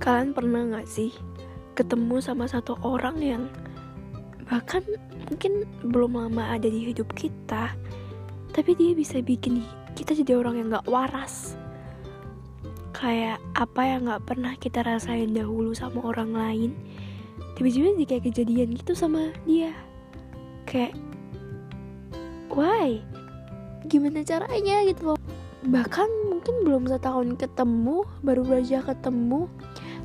Kalian pernah gak sih ketemu sama satu orang yang bahkan mungkin belum lama ada di hidup kita, tapi dia bisa bikin kita jadi orang yang gak waras. Kayak apa yang gak pernah kita rasain dahulu sama orang lain, tiba-tiba jadi kayak kejadian gitu sama dia. Kayak, why? Gimana caranya gitu loh? Bahkan mungkin belum setahun ketemu, baru aja ketemu,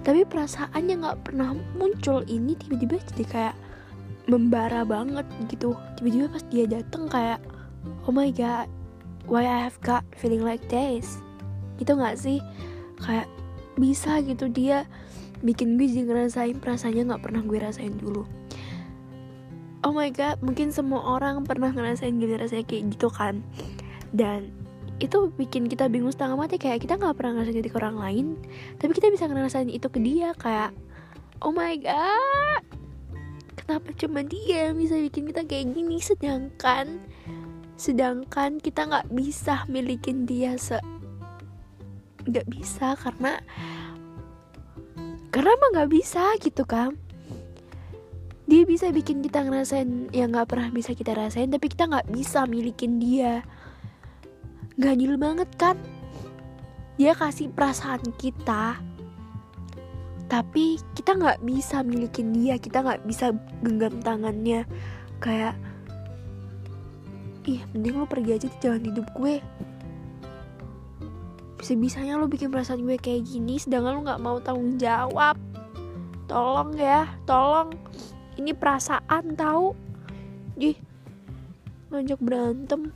tapi perasaan yang nggak pernah muncul ini tiba-tiba jadi kayak membara banget gitu. Tiba-tiba pas dia dateng kayak oh my god why I have got feeling like this? Gitu nggak sih? Kayak bisa gitu dia bikin gue jadi ngerasain perasaannya nggak pernah gue rasain dulu. Oh my god mungkin semua orang pernah ngerasain gitu rasanya kayak gitu kan? Dan itu bikin kita bingung setengah mati. Kayak kita nggak pernah ngerasain ke orang lain tapi kita bisa ngerasain itu ke dia. Kayak oh my god kenapa cuma dia yang bisa bikin kita kayak gini? Sedangkan sedangkan kita nggak bisa milikin dia se nggak bisa karena karena emang nggak bisa gitu kan dia bisa bikin kita ngerasain yang nggak pernah bisa kita rasain tapi kita nggak bisa milikin dia Gak banget kan? Dia kasih perasaan kita tapi kita nggak bisa milikin dia kita nggak bisa genggam tangannya. Kayak ih mending lo pergi aja di jalan hidup gue. Bisa-bisanya lo bikin perasaan gue kayak gini sedangkan lo nggak mau tanggung jawab. Tolong ya tolong. Ini perasaan tahu ih ngajak berantem